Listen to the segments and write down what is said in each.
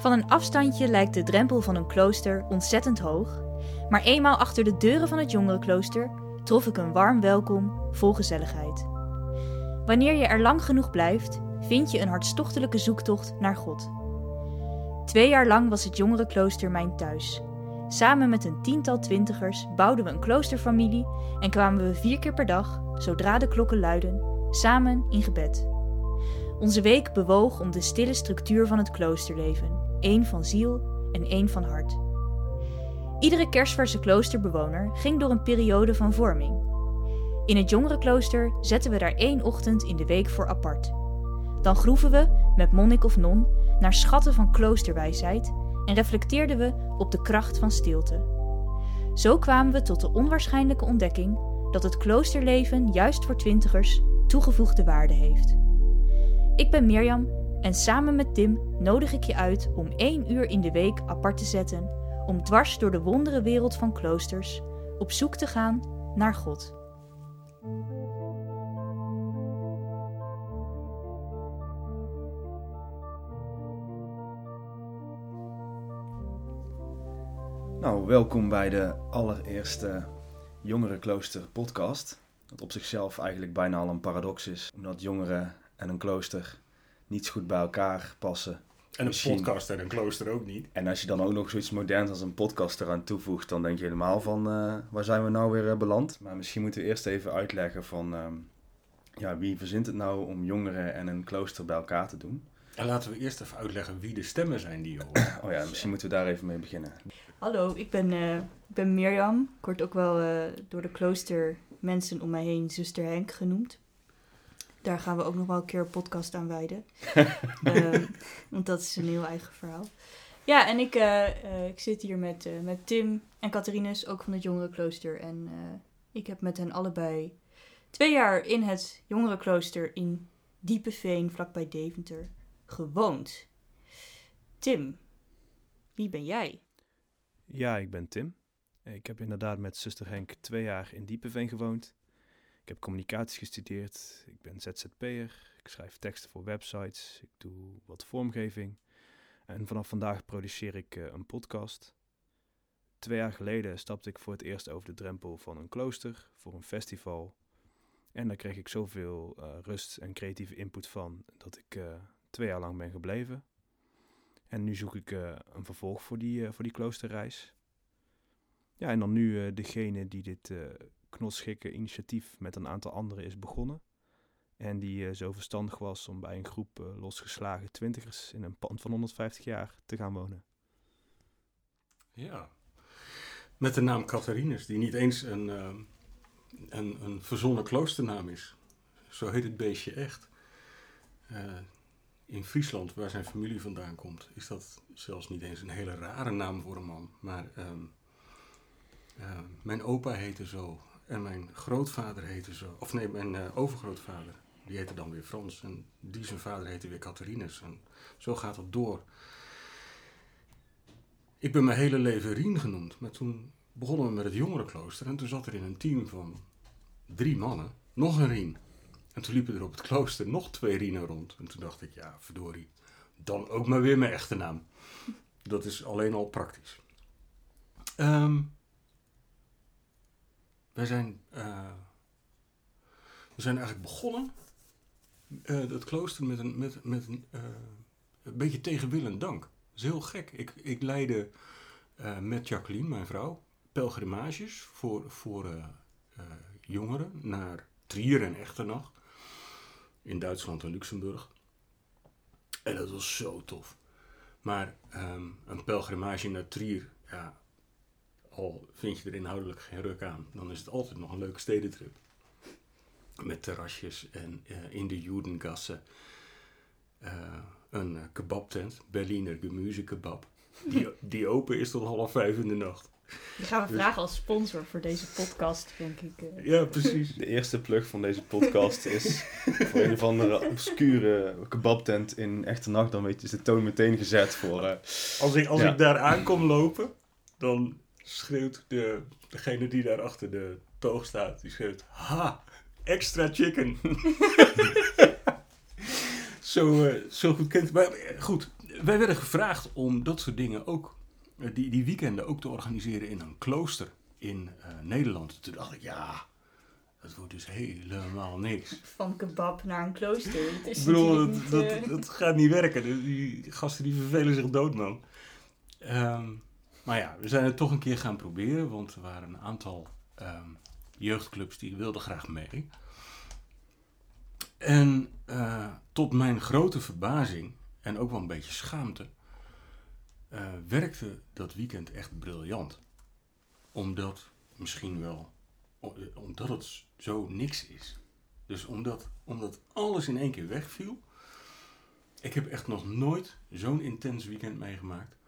Van een afstandje lijkt de drempel van een klooster ontzettend hoog, maar eenmaal achter de deuren van het jongerenklooster trof ik een warm welkom vol gezelligheid. Wanneer je er lang genoeg blijft, vind je een hartstochtelijke zoektocht naar God. Twee jaar lang was het jongerenklooster mijn thuis. Samen met een tiental twintigers bouwden we een kloosterfamilie en kwamen we vier keer per dag, zodra de klokken luiden, samen in gebed. Onze week bewoog om de stille structuur van het kloosterleven, één van ziel en één van hart. Iedere kerstverse kloosterbewoner ging door een periode van vorming. In het jongerenklooster zetten we daar één ochtend in de week voor apart. Dan groeven we, met monnik of non, naar schatten van kloosterwijsheid en reflecteerden we op de kracht van stilte. Zo kwamen we tot de onwaarschijnlijke ontdekking dat het kloosterleven juist voor twintigers toegevoegde waarde heeft. Ik ben Mirjam en samen met Tim nodig ik je uit om één uur in de week apart te zetten om dwars door de wondere wereld van kloosters op zoek te gaan naar God. Nou, welkom bij de allereerste Jongerenklooster podcast. Wat op zichzelf eigenlijk bijna al een paradox is, omdat jongeren en een klooster niet goed bij elkaar passen. En een Misschien- podcast en een klooster ook niet. En als je dan ook nog zoiets moderns als een podcast eraan toevoegt, dan denk je helemaal van eh, waar zijn we nou weer eh, beland? Maar misschien moeten we eerst even uitleggen van ehm, ja, wie verzint het nou om jongeren en een klooster bij elkaar te doen? En laten we eerst even uitleggen wie de stemmen zijn die je hoort. Oh ja, misschien moeten we daar even mee beginnen. Hallo, ik ben, eh, ik ben Mirjam. Ik word ook wel eh, door de klooster mensen om mij heen zuster Henk genoemd. Daar gaan we ook nog wel een keer een podcast aan wijden. Ehm, want dat is een heel eigen verhaal. Ja, en ik, eh, eh, ik zit hier met, eh, met Tim en Catharinus, ook van het Jongerenklooster. En eh, ik heb met hen allebei twee jaar in het Jongerenklooster in Diepeveen, vlakbij Deventer, gewoond. Tim, wie ben jij? Ja, ik ben Tim. Ik heb inderdaad met zuster Henk twee jaar in Diepeveen gewoond. Ik heb communicatie gestudeerd. Ik ben ZZP'er. Ik schrijf teksten voor websites. Ik doe wat vormgeving. En vanaf vandaag produceer ik eh, een podcast. Twee jaar geleden stapte ik voor het eerst over de drempel van een klooster voor een festival. En daar kreeg ik zoveel eh, rust en creatieve input van dat ik eh, twee jaar lang ben gebleven. En nu zoek ik een vervolg voor die, voor die kloosterreis. Ja, en dan nu degene die dit knotschikke initiatief met een aantal anderen is begonnen. En die eh, zo verstandig was om bij een groep eh, losgeslagen twintigers in een pand van 150 jaar te gaan wonen. Ja. Met de naam Catharinus, die niet eens een, ehm, een, een verzonnen kloosternaam is. Zo heet het beestje echt. Eh, in Friesland, waar zijn familie vandaan komt, is dat zelfs niet eens een hele rare naam voor een man. Maar ehm, eh, mijn opa heette zo. En mijn grootvader heette zo. Of nee, mijn eh, overgrootvader. Die heette dan weer Frans. En die zijn vader heette weer Catharinus. En zo gaat het door. Ik ben mijn hele leven Rien genoemd. Maar toen begonnen we met het jongerenklooster. En toen zat er in een team van drie mannen nog een Rien. En toen liepen er op het klooster nog twee Rienen rond. En toen dacht ik, ja, verdorie. Dan ook maar weer mijn echte naam. Dat is alleen al praktisch. Ehm, wij zijn, eh, we zijn eigenlijk begonnen, eh het klooster, met een, met, met een, eh, beetje tegen wil en dank. Dat is heel gek. Ik, ik leidde met Jacqueline, mijn vrouw, pelgrimages voor, voor jongeren naar Trier en Echternach. In Duitsland en Luxemburg. En dat was zo tof. Maar ehm, een pelgrimage naar Trier, ja, al vind je er inhoudelijk geen ruk aan, dan is het altijd nog een leuke stedentrip. Met terrasjes en eh, in de Judengasse eh, een eh, kebabtent, Berliner Gemüsekebab, die, die open is tot half vijf in de nacht. Die gaan we vragen als sponsor voor deze podcast, denk ik. Ja, precies. De eerste plug van deze podcast is voor een of andere obscure kebabtent in echte nacht. Dan weet je, is de toon meteen gezet voor... eh, Als ik, als Ja. ik daar aankom lopen, dan schreeuwt de, degene die daar achter de toog staat, die schreeuwt, ha, extra chicken. zo, eh, zo goed kent. Maar eh, goed, wij werden gevraagd om dat soort dingen ook, eh, die, die weekenden ook te organiseren in een klooster in Nederland. Toen dacht ik, ja, dat wordt dus helemaal niks. Van kebab naar een klooster. Ik bedoel, dat, niet, dat, dat gaat niet werken. Die, gasten die vervelen zich dood, man. Ehm, maar ja, we zijn het toch een keer gaan proberen, want er waren een aantal ehm, jeugdclubs die wilden graag mee. En eh, tot mijn grote verbazing en ook wel een beetje schaamte, eh, werkte dat weekend echt briljant. Omdat, misschien wel, eh, omdat het zo niks is. Dus omdat, omdat alles in één keer wegviel. Ik heb echt nog nooit zo'n intens weekend meegemaakt.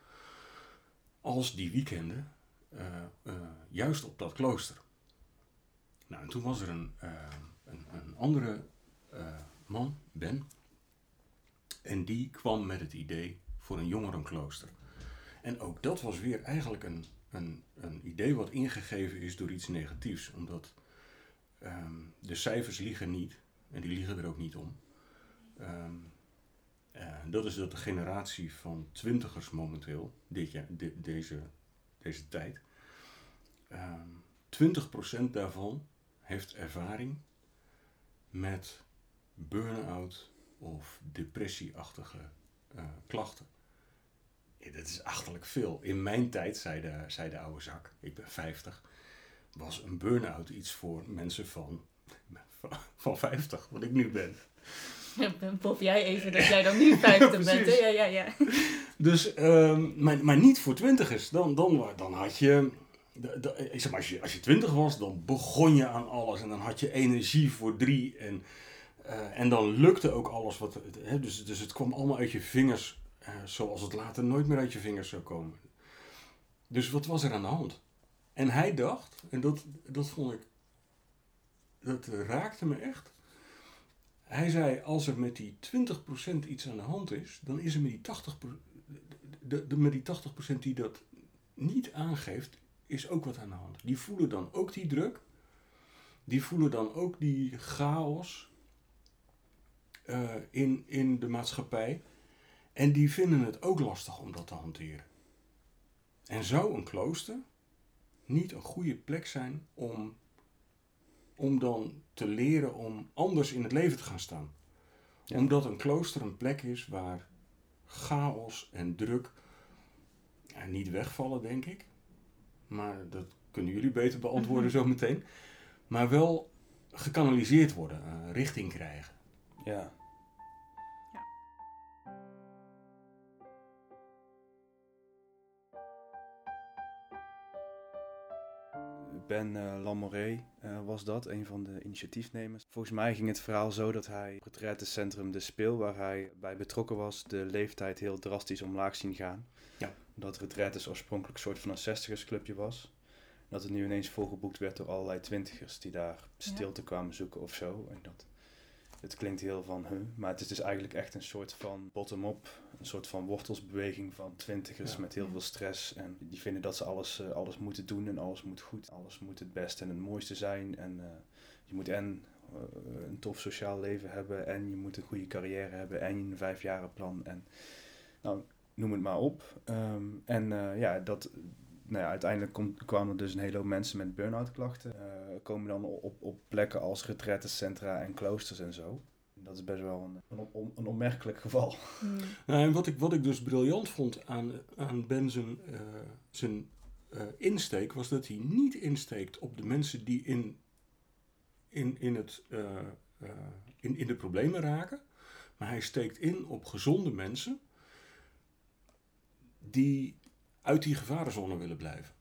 Als die weekenden, eh, eh, juist op dat klooster. Nou, en toen was er een, eh, een, een andere man, Ben. En die kwam met het idee voor een jongerenklooster. En ook dat was weer eigenlijk een, een, een idee wat ingegeven is door iets negatiefs. Omdat ehm, de cijfers liegen niet. En die liegen er ook niet om. Ehm, eh, dat is dat de generatie van twintigers momenteel, dit jaar, deze, deze tijd, ehm 20% daarvan heeft ervaring met burn-out of depressieachtige eh, klachten. Dat is achterlijk veel. In mijn tijd, zei de, zei de oude zak, ik ben 50, was een burn-out iets voor mensen van, van 50, wat ik nu ben. Pop jij even dat jij dan nu 50 bent. hè? Ja, ja, ja. Dus, ehm, maar, maar niet voor twintigers. Dan, dan, dan had je, ik zeg maar, als je, als je twintig was, dan begon je aan alles. En dan had je energie voor drie. En, eh, en dan lukte ook alles. Wat, hè, dus, dus het kwam allemaal uit je vingers. eh, zoals het later nooit meer uit je vingers zou komen. Dus wat was er aan de hand? En hij dacht, en dat, dat vond ik, dat raakte me echt. Hij zei, als er met die 20% iets aan de hand is, dan is er met die 80%, de, met die 80% die dat niet aangeeft, is ook wat aan de hand. Die voelen dan ook die druk. Die voelen dan ook die chaos eh, in, in de maatschappij. En die vinden het ook lastig om dat te hanteren. En zou een klooster niet een goede plek zijn om, om dan te leren om anders in het leven te gaan staan? Ja. Omdat een klooster een plek is waar chaos en druk ja, niet wegvallen, denk ik. Maar dat kunnen jullie beter beantwoorden zo meteen. Maar wel gekanaliseerd worden, eh, richting krijgen. Ja. Ben uh, Lamoré eh, was dat, een van de initiatiefnemers. Volgens mij ging het verhaal zo dat hij op het rettencentrum De Speel, waar hij bij betrokken was, de leeftijd heel drastisch omlaag zien gaan. Ja. Dat retretes oorspronkelijk een soort van een zestigersclubje was. Dat het nu ineens volgeboekt werd door allerlei twintigers die daar stilte kwamen zoeken of zo. En dat, het klinkt heel van, huh, maar het is dus eigenlijk echt een soort van bottom-up, een soort van wortelsbeweging van twintigers Ja. met heel veel stress. En die vinden dat ze alles, eh, alles moeten doen en alles moet goed. Alles moet het beste en het mooiste zijn. En eh, je moet en eh, een tof sociaal leven hebben en je moet een goede carrière hebben en een vijfjarenplan. En nou, noem het maar op. Ehm, en ja, dat, nou ja, uiteindelijk kom- kwamen er dus een hele hoop mensen met burn-out klachten. eh, komen dan op, op plekken als retrettencentra en kloosters en zo. Dat is best wel een, een, on- een onmerkelijk geval. Hmm. Nou, en wat ik, wat ik dus briljant vond aan, aan Ben zijn, eh, zijn eh, insteek, was dat hij niet insteekt op de mensen die in, in, in, het, eh, eh, in, in de problemen raken. Maar hij steekt in op gezonde mensen die uit die gevarenzone willen blijven.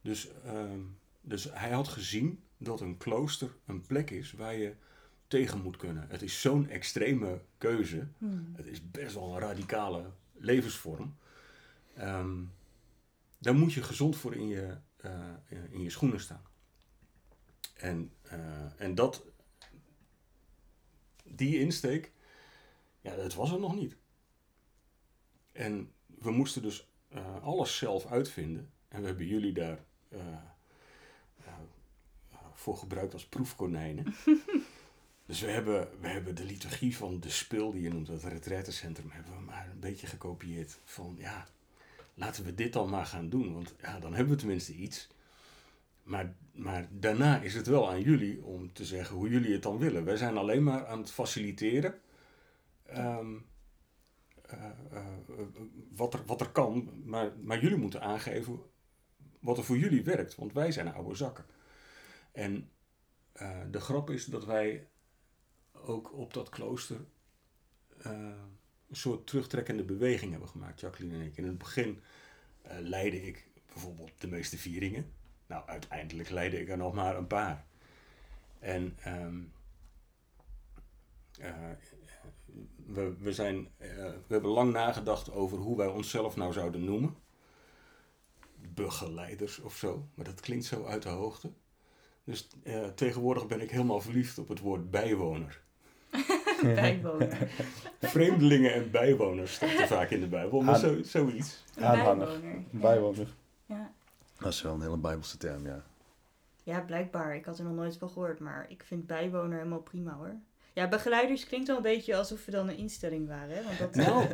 Dus, ehm, dus hij had gezien dat een klooster een plek is waar je tegen moet kunnen. Het is zo'n extreme keuze. Hmm. Het is best wel een radicale levensvorm. Ehm, daar moet je gezond voor in je, eh, in je schoenen staan. En, eh, en dat, die insteek, ja, dat was er nog niet. En we moesten dus eh, alles zelf uitvinden. En we hebben jullie daar eh, eh, voor gebruikt als proefkonijnen. Dus we hebben, we hebben de liturgie van de spul die je noemt, dat retraitecentrum, hebben we maar een beetje gekopieerd. Van ja, laten we dit dan maar gaan doen, want ja, dan hebben we tenminste iets. Maar, maar daarna is het wel aan jullie om te zeggen hoe jullie het dan willen. Wij zijn alleen maar aan het faciliteren ehm, eh, eh, wat, er, wat er kan. Maar, maar jullie moeten aangeven wat er voor jullie werkt, want wij zijn oude zakken. En eh, de grap is dat wij ook op dat klooster eh, een soort terugtrekkende beweging hebben gemaakt, Jacqueline en ik. In het begin leidde ik bijvoorbeeld de meeste vieringen. Nou, uiteindelijk leidde ik er nog maar een paar. En um, we, we, zijn, we hebben lang nagedacht over hoe wij onszelf nou zouden noemen. Begeleiders of zo, maar dat klinkt zo uit de hoogte. Dus tegenwoordig ben ik helemaal verliefd op het woord bijwoner. bijwoner. Vreemdelingen en bijwoners staat er vaak in de Bijbel, maar zo, zoiets. Aanhanger. Bijwoner. Bijwoner. Ja. Dat is wel een hele bijbelse term, ja. ja, blijkbaar. Ik had er nog nooit van gehoord, maar ik vind bijwoner helemaal prima hoor. Ja, begeleiders klinkt wel een beetje alsof we dan een instelling waren. Hè? Want dat, Nou,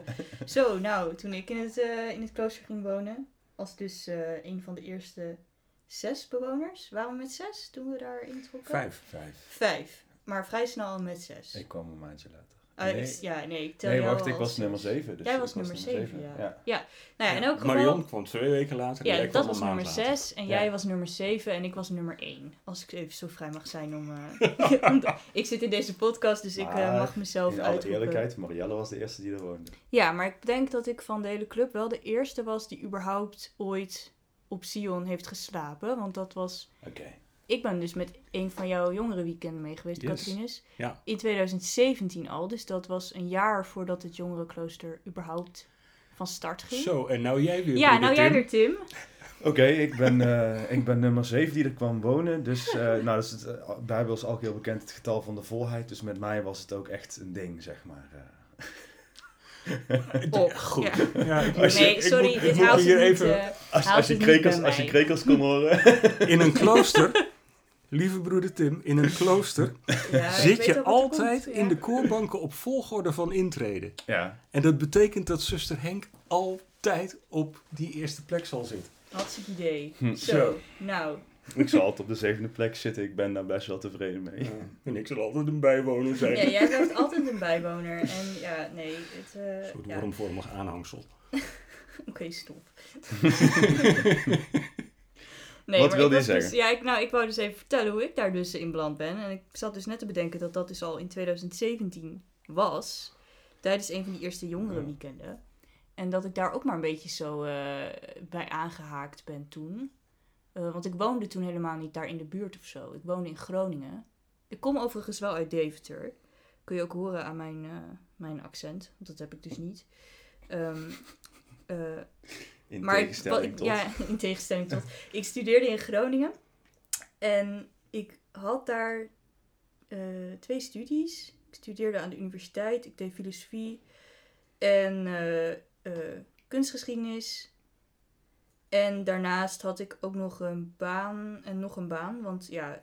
Zo, nou, toen ik in het, eh, in het klooster ging wonen, als dus eh, een van de eerste zes bewoners, waren we met zes toen we daar introkken? vijf. vijf. Vijf, maar vrij snel al met zes. Ik kwam een maandje later. Ah, nee, ik- ja, nee, ik tel nee jou wacht, ik als was nummer 7. Dus Jij was nummer zeven, ja. ja. Nou ja, in elk geval... Marion kwam twee weken later. en Ja, dat was nummer later. 6 en Ja. jij was nummer 7 en ik was nummer 1. Als ik even zo vrij mag zijn om... eh, om- ik zit in deze podcast, dus ik eh, mag mezelf In alle uitroepen. eerlijkheid, Marielle was de eerste die er woonde. Ja, maar ik denk dat ik van de hele club wel de eerste was die überhaupt ooit op Sion heeft geslapen. Want dat was... Oké. Ik ben dus met een van jouw jongere weekenden mee geweest, Yes. Katrines. Ja. In 2017 al, dus dat was een jaar voordat het jongerenklooster überhaupt van start ging. Zo, en nou jij weer. ja, nou jij weer Tim. Oké, ik, ben, eh, ik ben nummer 7 die er kwam wonen. Dus, eh, nou, dat is het, eh, Bijbel is ook heel bekend, het getal van de volheid. Dus met mij was het ook echt een ding, zeg maar. eh. Oh, Goed. ja. Ja, ik Nee, ik sorry, moet- ik dit moet haalt hier niet, even... als, haalt als, je krekels, als je krekels kon horen. In een klooster, lieve broeder Tim, in een klooster ja, zit je altijd komt, in de koorbanken op volgorde van intreden. Ja, En dat betekent dat zuster Henk altijd op die eerste plek zal zitten. Hartstikke idee. Hm. Zo, Zo. nou. ik zal altijd op de zevende plek zitten. Ik ben daar best wel tevreden mee. En ik zal altijd een bijwoner zijn. Ja, jij bent altijd een bijwoner. En ja, nee, het... eh, Een soort ja. wormvormig aanhangsel. Oké, stop. Wat maar wilde je dus- zeggen? ja, ik, nou, ik wou dus even vertellen hoe ik daar dus in beland ben. En ik zat dus net te bedenken dat dat dus al in 2017 was. Tijdens een van die eerste jongerenweekenden. En dat ik daar ook maar een beetje zo eh, bij aangehaakt ben toen. Eh, want ik woonde toen helemaal niet daar in de buurt of zo. Ik woonde in Groningen. Ik kom overigens wel uit Deventer. Kun je ook horen aan mijn, eh, mijn accent. Want dat heb ik dus niet. Ehm, eh, In maar tegenstelling ik- tot... ja, in tegenstelling tot. Ik studeerde in Groningen. En ik had daar eh, twee studies. Ik studeerde aan de universiteit. Ik deed filosofie. En eh, eh, kunstgeschiedenis. En daarnaast had ik ook nog een baan en nog een baan. Want ja,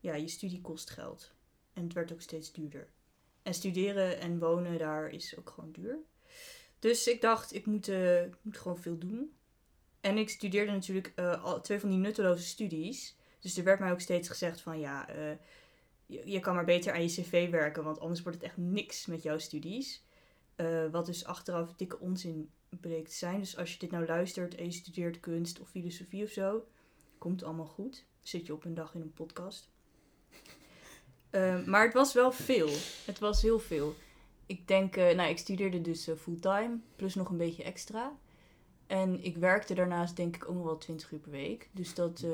ja, je studie kost geld. En het werd ook steeds duurder. En studeren en wonen daar is ook gewoon duur. Dus ik dacht, ik moet, eh, moet gewoon veel doen. En ik studeerde natuurlijk eh, al twee van die nutteloze studies. Dus er werd mij ook steeds gezegd van ja, eh, je, kan maar beter aan je cv werken, want anders wordt het echt niks met jouw studies. Wat dus achteraf dikke onzin bleek te zijn. Dus als je dit nou luistert en je studeert kunst of filosofie of zo, komt allemaal goed. Zit je op een dag in een podcast. Maar het was wel veel. Het was heel veel. Ik denk, eh, nou, ik studeerde dus eh, fulltime, plus nog een beetje extra. En ik werkte daarnaast denk ik ook nog wel 20 uur per week. Dus dat, eh,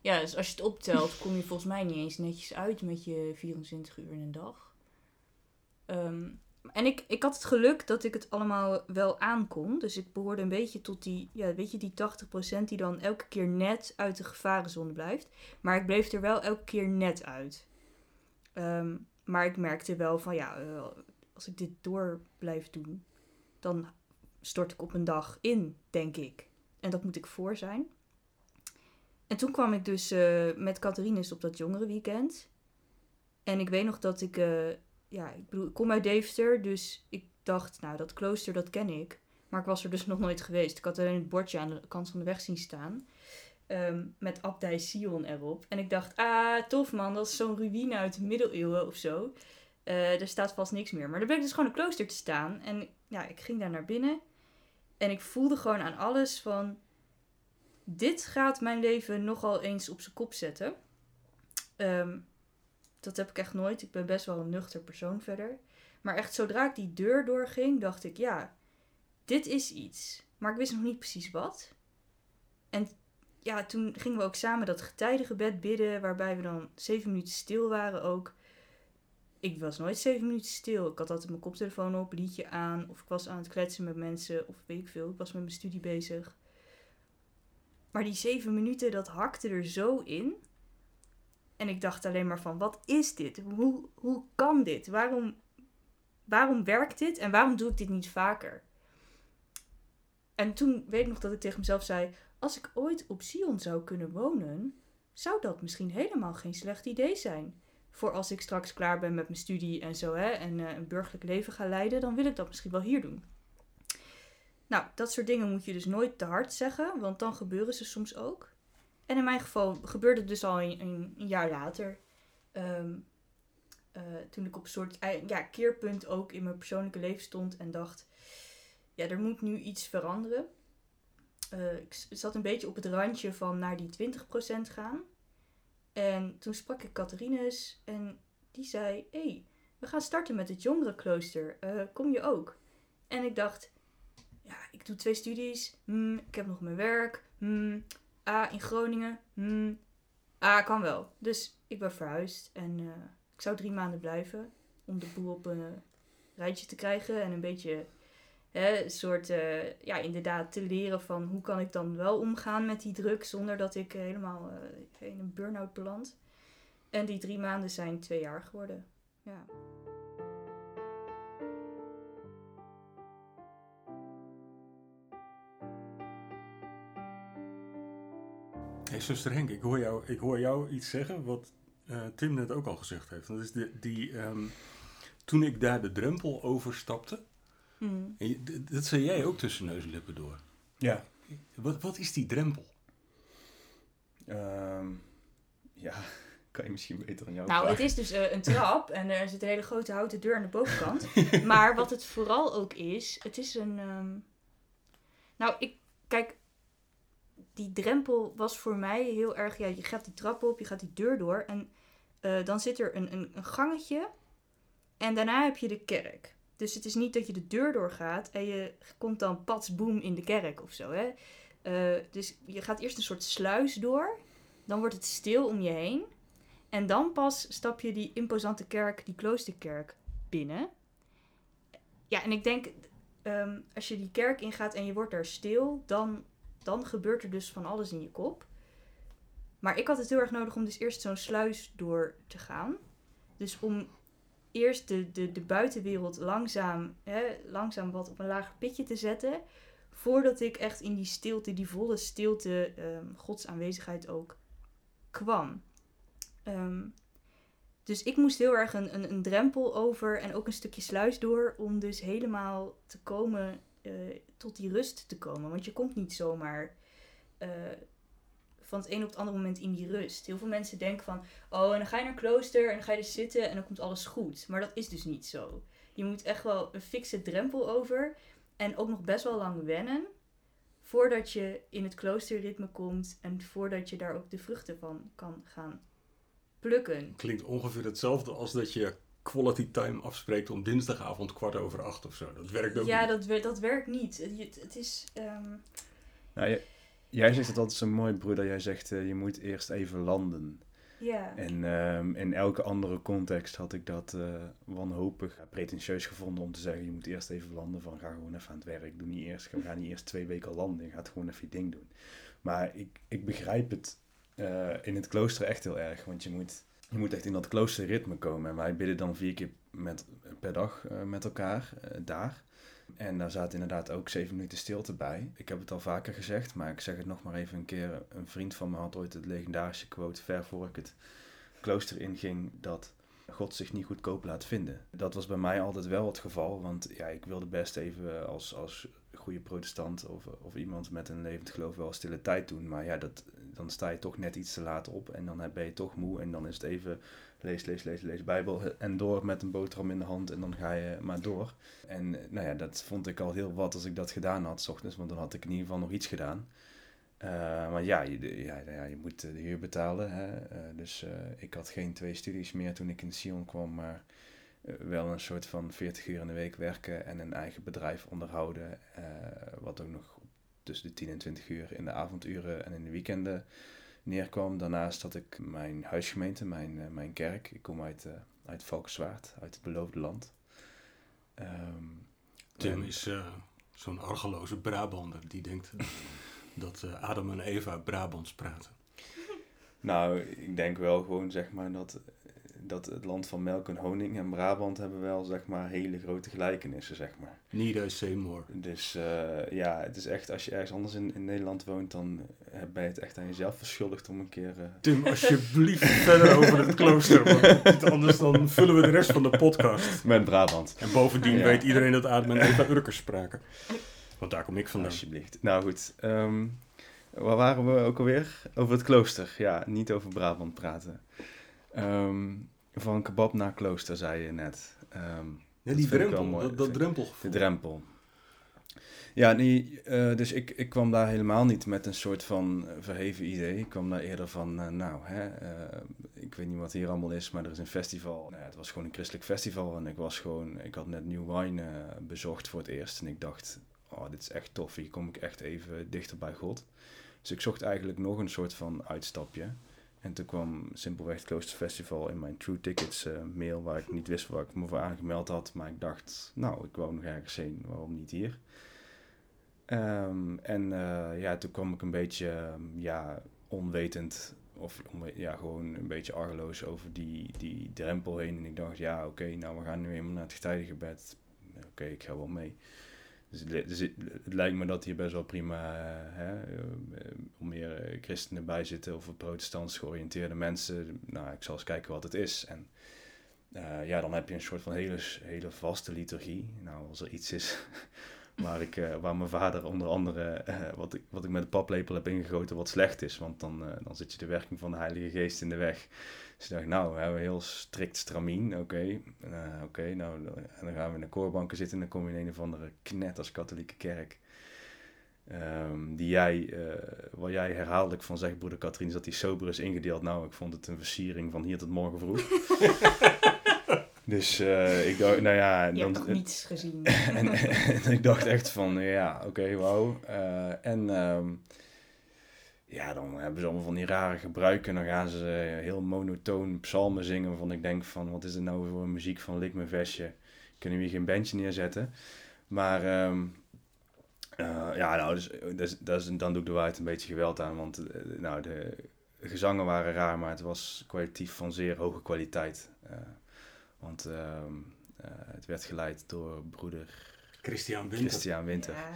ja, dus als je het optelt, kom je volgens mij niet eens netjes uit met je 24 uur in een dag. Ehm, en ik, ik had het geluk dat ik het allemaal wel aankon. Dus ik behoorde een beetje tot die, ja, weet je, die 80% die dan elke keer net uit de gevarenzone blijft. Maar ik bleef er wel elke keer net uit. Ehm, maar ik merkte wel van ja, eh, als ik dit door blijf doen, dan stort ik op een dag in, denk ik. En dat moet ik voor zijn. En toen kwam ik dus eh, met Catharines op dat jongerenweekend. En ik weet nog dat ik, eh, ja, ik bedoel, ik kom uit Deventer, dus ik dacht, nou, dat klooster, dat ken ik. Maar ik was er dus nog nooit geweest. Ik had alleen het bordje aan de kant van de weg zien staan. Ehm, met Abdij Sion erop. En ik dacht, ah, tof man, dat is zo'n ruïne uit de middeleeuwen of zo. Eh, er staat vast niks meer. Maar er bleek dus gewoon een klooster te staan. En ja, ik ging daar naar binnen. En ik voelde gewoon aan alles van... Dit gaat mijn leven nogal eens op zijn kop zetten. Ehm, dat heb ik echt nooit. Ik ben best wel een nuchter persoon verder. Maar echt zodra ik die deur doorging, dacht ik... Ja, dit is iets. Maar ik wist nog niet precies wat. En ja, toen gingen we ook samen dat getijdengebed bidden... waarbij we dan zeven minuten stil waren ook ik was nooit zeven minuten stil. Ik had altijd mijn koptelefoon op, liedje aan. Of ik was aan het kletsen met mensen. Of weet ik veel. Ik was met mijn studie bezig. Maar die zeven minuten, dat hakte er zo in. En ik dacht alleen maar van, wat is dit? Hoe, hoe kan dit? Waarom, waarom werkt dit? En waarom doe ik dit niet vaker? En toen weet ik nog dat ik tegen mezelf zei... Als ik ooit op Sion zou kunnen wonen... zou dat misschien helemaal geen slecht idee zijn voor als ik straks klaar ben met mijn studie en zo, hè, en uh, een burgerlijk leven ga leiden, dan wil ik dat misschien wel hier doen. Nou, dat soort dingen moet je dus nooit te hard zeggen, want dan gebeuren ze soms ook. En in mijn geval gebeurde het dus al een, een, jaar later. Um, uh, toen ik op een soort ja, keerpunt ook in mijn persoonlijke leven stond en dacht: ja, er moet nu iets veranderen. Uh, ik zat een beetje op het randje van naar die 20% gaan. En toen sprak ik Catharines en die zei: Hé, hey, we gaan starten met het jongerenklooster. Uh, kom je ook? En ik dacht: Ja, ik doe twee studies. Hmm, ik heb nog mijn werk. Hmm, ah, in Groningen. Ah, kan wel. Dus ik ben verhuisd en uh, ik zou drie maanden blijven om de boel op een rijtje te krijgen en een beetje hè, soort, uh, ja, inderdaad te leren van hoe kan ik dan wel omgaan met die druk zonder dat ik helemaal uh, in een burn-out beland. En die drie maanden zijn twee jaar geworden. Ja. Hey, zuster Henk, ik hoor, jou, ik hoor jou iets zeggen wat Tim net ook al gezegd heeft. Dat is de, die, um, toen ik daar de drempel overstapte, Hmm. Je, dat zei jij ook tussen neus en lippen door. Ja. Wat, wat is die drempel? Um, ja, kan je misschien beter dan jou Nou, vragen. het is dus uh, een trap en er zit een hele grote houten deur aan de bovenkant. maar wat het vooral ook is, het is een... Um... Nou, ik... Kijk, die drempel was voor mij heel erg... Ja, je gaat die trap op, je gaat die deur door en uh, dan zit er een, een, een gangetje en daarna heb je de kerk. Dus het is niet dat je de deur doorgaat en je komt dan pats boem in de kerk of zo. Hè? Uh, dus je gaat eerst een soort sluis door. Dan wordt het stil om je heen. En dan pas stap je die imposante kerk, die kloosterkerk, binnen. Ja, en ik denk, um, als je die kerk ingaat en je wordt daar stil, dan, dan gebeurt er dus van alles in je kop. Maar ik had het heel erg nodig om dus eerst zo'n sluis door te gaan. Dus om eerst de, de, de buitenwereld langzaam, hè, langzaam wat op een lager pitje te zetten. Voordat ik echt in die stilte, die volle stilte, um, Gods aanwezigheid ook kwam. Um, dus ik moest heel erg een, een, een, drempel over en ook een stukje sluis door om dus helemaal te komen, uh, tot die rust te komen. Want je komt niet zomaar uh, van het een op het andere moment in die rust. Heel veel mensen denken van, oh, en dan ga je naar klooster en dan ga je er zitten en dan komt alles goed. Maar dat is dus niet zo. Je moet echt wel een fikse drempel over en ook nog best wel lang wennen voordat je in het kloosterritme komt en voordat je daar ook de vruchten van kan gaan plukken. Klinkt ongeveer hetzelfde als dat je quality time afspreekt om dinsdagavond kwart over acht of zo. Dat werkt ook ja, niet. dat, dat werkt niet. Het, het is... Um... Nou, je, Jij zegt het altijd zo mooi, broeder. Jij zegt, uh, je moet eerst even landen. Ja. En um, in elke andere context had ik dat uh, wanhopig, ja, pretentieus gevonden om te zeggen, je moet eerst even landen van ga gewoon even aan het werk. Doe niet eerst, ga niet eerst twee weken landen, ga het gewoon even je ding doen. Maar ik, ik begrijp het uh, in het klooster echt heel erg, want je moet, je moet echt in dat kloosterritme komen. En wij bidden dan vier keer met, per dag met elkaar daar. En daar zaten inderdaad ook zeven minuten stilte bij. Ik heb het al vaker gezegd, maar ik zeg het nog maar even een keer. Een vriend van me had ooit het legendarische quote, ver voor ik het klooster inging, dat God zich niet goedkoop laat vinden. Dat was bij mij altijd wel het geval, want ja, ik wilde best even als, als goede protestant of, of iemand met een levend geloof wel stille tijd doen. Maar ja, dat, dan sta je toch net iets te laat op en dan ben je toch moe en dan is het even lees, lees, lees, lees Bijbel en door met een boterham in de hand en dan ga je maar door. En nou ja, dat vond ik al heel wat als ik dat gedaan had, s ochtends, want dan had ik in ieder geval nog iets gedaan. Uh, maar ja je, ja, ja, je moet de huur betalen. Hè? Dus ik had geen twee studies meer toen ik in Sion kwam, maar wel een soort van 40 uur in de week werken en een eigen bedrijf onderhouden. wat ook nog tussen de 10 en 20 uur in de avonduren en in de weekenden neerkwam. Daarnaast had ik mijn huisgemeente, mijn, mijn kerk. Ik kom uit, uit Valkenswaard, uit het beloofde land. Um, Tim en, is zo'n argeloze Brabander die denkt dat Adam en Eva Brabants praten? Nou, ik denk wel gewoon zeg maar dat, dat het land van melk en honing en Brabant hebben wel zeg maar hele grote gelijkenissen zeg maar. Neither Seymour. Dus uh, ja, het is echt als je ergens anders in, in Nederland woont dan ben je het echt aan jezelf verschuldigd om een keer... Uh... Tim, alsjeblieft verder over het klooster, want anders dan vullen we de rest van de podcast. Met Brabant. En bovendien ja. weet iedereen dat Adam en Eva Urkers spraken. Want daar kom ik vandaan. Alsjeblieft. Nou goed, um, waar waren we ook alweer? Over het klooster. Ja, niet over Brabant praten. Um, van kebab naar klooster, zei je net. Um, ja, die drempel, dat, dat drempelgevoel. De drempel. Ja, nee, uh, dus ik, ik kwam daar helemaal niet met een soort van verheven idee. Ik kwam daar eerder van, uh, nou, hè, uh, ik weet niet wat hier allemaal is, maar er is een festival. Nou, ja, het was gewoon een christelijk festival en ik was gewoon, ik had net New Wine bezocht voor het eerst. En ik dacht, oh, dit is echt tof, hier kom ik echt even dichter bij God. Dus ik zocht eigenlijk nog een soort van uitstapje. En toen kwam simpelweg het Kloosterfestival in mijn True Tickets uh, mail, waar ik niet wist waar ik me voor aangemeld had. Maar ik dacht, nou, ik wou nog ergens heen, waarom niet hier? Um, en uh, ja, toen kwam ik een beetje, um, ja, onwetend, of ja, gewoon een beetje argeloos over die, die drempel heen. En ik dacht, ja, oké, nou, we gaan nu eenmaal naar het getijdige bed. Oké, ik ga wel mee. Dus, dus het, lijkt me dat hier best wel prima uh, hè, uh, meer christenen bij zitten of protestants georiënteerde mensen. Nou, ik zal eens kijken wat het is. En ja, dan heb je een soort van hele, hele vaste liturgie. Nou, als er iets is waar, ik, waar mijn vader onder andere, wat, ik, wat ik met de paplepel heb ingegoten, wat slecht is. Want dan, dan zit je de werking van de Heilige Geest in de weg. Dus ik dacht, nou, we hebben heel strikt stramien, oké. Oké, nou, en dan gaan we in de koorbanken zitten en dan kom je in een of andere knet als katholieke kerk. Um, die jij, waar jij herhaaldelijk van zegt, broeder Katrien, is dat die sober is ingedeeld. Nou, ik vond het een versiering van hier tot morgen vroeg. dus uh, ik dacht, nou ja... Je dan, hebt toch niets gezien? en, en, ik dacht echt van, ja, oké, okay, wauw. en... Um, ja, dan hebben ze allemaal van die rare gebruiken. En dan gaan ze heel monotoon psalmen zingen. Waarvan ik denk van, wat is het nou voor muziek van Lik mijn vestje? Kunnen we hier geen bandje neerzetten? Maar um, uh, ja, nou, dus, dus, dus, dan doe ik de waarheid een beetje geweld aan. Want nou, de gezangen waren raar, maar het was kwalitatief van zeer hoge kwaliteit. Uh, want het werd geleid door broeder... Christian Winter. Christian Winter. Ja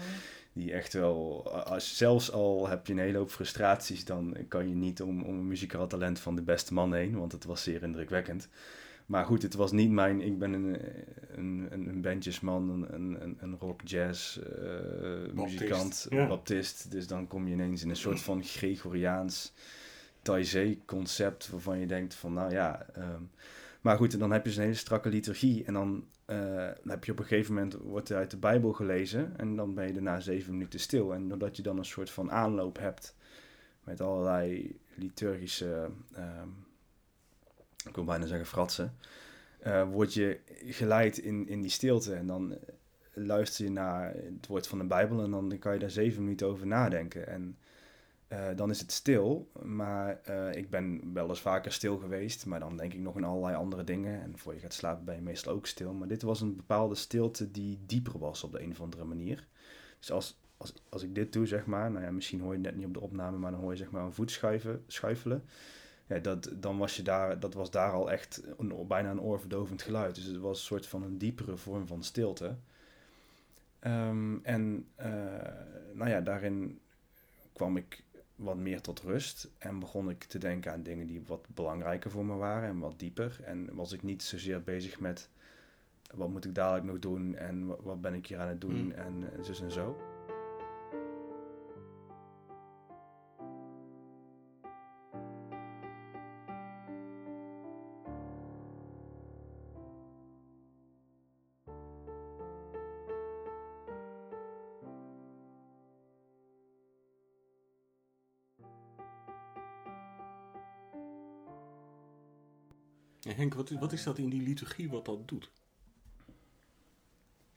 die echt wel, als, zelfs al heb je een hele hoop frustraties, dan kan je niet om, om een muzikaal talent van de beste man heen, want het was zeer indrukwekkend. Maar goed, het was niet mijn, ik ben een, een, een bandjesman, een, een, een rock, jazz uh, muzikant, ja. baptist. Dus dan kom je ineens in een soort van Gregoriaans Taizé concept, waarvan je denkt van, nou ja... Um, maar goed, dan heb je zo'n hele strakke liturgie. En dan uh, heb je op een gegeven moment, wordt er uit de Bijbel gelezen. En dan ben je daarna zeven minuten stil. En doordat je dan een soort van aanloop hebt met allerlei liturgische, uh, ik wil bijna zeggen fratsen. Uh, word je geleid in, in die stilte. En dan luister je naar het woord van de Bijbel. En dan kan je daar zeven minuten over nadenken. En uh, dan is het stil. Maar uh, ik ben wel eens vaker stil geweest. Maar dan denk ik nog aan allerlei andere dingen. En voor je gaat slapen ben je meestal ook stil. Maar dit was een bepaalde stilte die dieper was op de een of andere manier. Dus als, als, als ik dit doe, zeg maar. Nou ja, misschien hoor je het net niet op de opname. Maar dan hoor je zeg maar een voet schuiven, schuifelen. Ja, dat, dan was je daar, dat was daar al echt een, bijna een oorverdovend geluid. Dus het was een soort van een diepere vorm van stilte. Um, en uh, nou ja, daarin kwam ik wat meer tot rust. En begon ik te denken aan dingen die wat belangrijker voor me waren en wat dieper. En was ik niet zozeer bezig met wat moet ik dadelijk nog doen en wa- wat ben ik hier aan het doen Mm. en zus en zo. Henk, wat, is- wat is dat in die liturgie wat dat doet?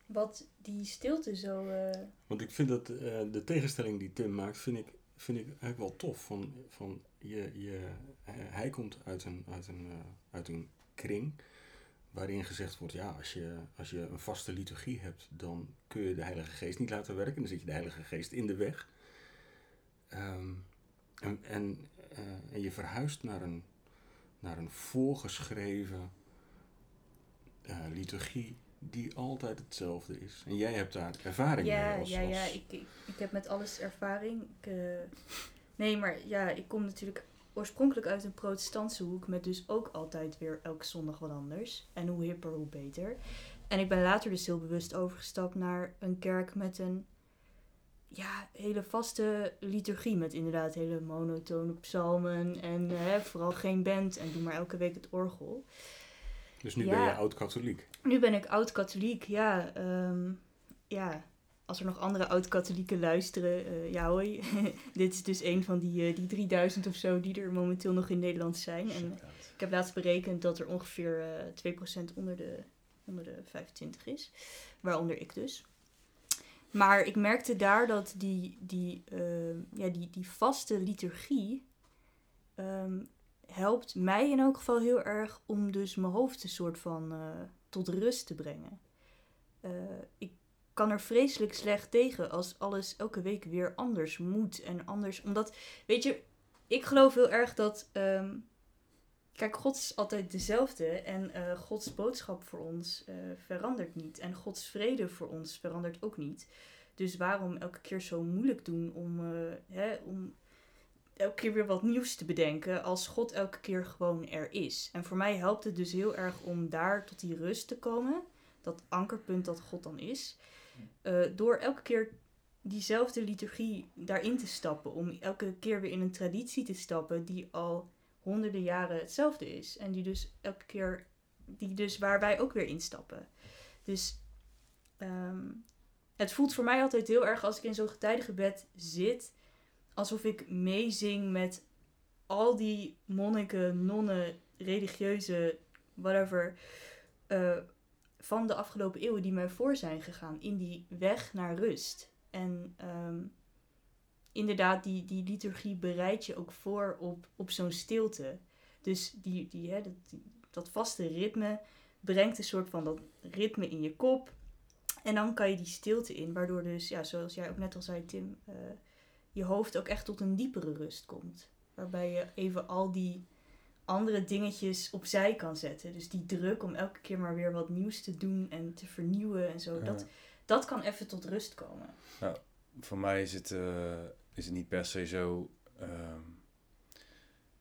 Wat die stilte zo. eh, Want ik vind dat eh, de tegenstelling die Tim maakt, vind ik, vind ik eigenlijk wel tof. Van, van je, je, eh, hij komt uit een, uit, een, uit een kring waarin gezegd wordt, ja, als je, als je een vaste liturgie hebt, dan kun je de Heilige Geest niet laten werken. Dan zit je de Heilige Geest in de weg. Ehm, en, en, en je verhuist naar een, naar een voorgeschreven eh, liturgie die altijd hetzelfde is. En jij hebt daar ervaring ja, mee als, ja, ja. als- Ik, ik, ik heb met alles ervaring. Ik, eh, nee, maar ja, ik kom natuurlijk oorspronkelijk uit een protestantse hoek. Met dus ook altijd weer elke zondag wat anders. En hoe hipper, hoe beter. En ik ben later dus heel bewust overgestapt naar een kerk met een ja, hele vaste liturgie. Met inderdaad hele monotone psalmen. En eh, hè, vooral geen band. En doe maar elke week het orgel. Dus nu Ja. ben je oud-katholiek. Nu ben ik oud-katholiek, ja. ehm, ja, als er nog andere oud-katholieken luisteren, eh, ja hoi. Dit is dus een van die, eh, die 3000 of zo die er momenteel nog in Nederland zijn. En ik heb laatst berekend dat er ongeveer eh 2% onder de, onder de 25 is. Waaronder ik dus. Maar ik merkte daar dat die, die, ehm, ja, die, die vaste liturgie ehm, helpt mij in elk geval heel erg om dus mijn hoofd een soort van eh, tot rust te brengen. Eh, ik kan er vreselijk slecht tegen als alles elke week weer anders moet en anders. Omdat, weet je, ik geloof heel erg dat. ehm, kijk, God is altijd dezelfde en eh, Gods boodschap voor ons eh, verandert niet. En Gods vrede voor ons verandert ook niet. Dus waarom elke keer zo moeilijk doen om, eh, hè, om elke keer weer wat nieuws te bedenken als God elke keer gewoon er is. En voor mij helpt het dus heel erg om daar tot die rust te komen. Dat ankerpunt dat God dan is. door elke keer diezelfde liturgie daarin te stappen. Om elke keer weer in een traditie te stappen die al honderden jaren hetzelfde is. En die dus elke keer, die dus waar wij ook weer instappen. Dus ehm, het voelt voor mij altijd heel erg als ik in zo'n getijdengebed zit alsof ik meezing met al die monniken, nonnen, religieuze, whatever, eh, van de afgelopen eeuwen die mij voor zijn gegaan in die weg naar rust. En ehm, inderdaad, die, die liturgie bereidt je ook voor op, op zo'n stilte. Dus die, die, hè, dat, die- dat vaste ritme brengt een soort van dat ritme in je kop. En dan kan je die stilte in, waardoor dus, ja, zoals jij ook net al zei, Tim, eh, je hoofd ook echt tot een diepere rust komt. Waarbij je even al die andere dingetjes opzij kan zetten. Dus die druk om elke keer maar weer wat nieuws te doen en te vernieuwen en zo. Ja. Dat, dat kan even tot rust komen. voor mij is het, eh, is het niet per se zo. ehm,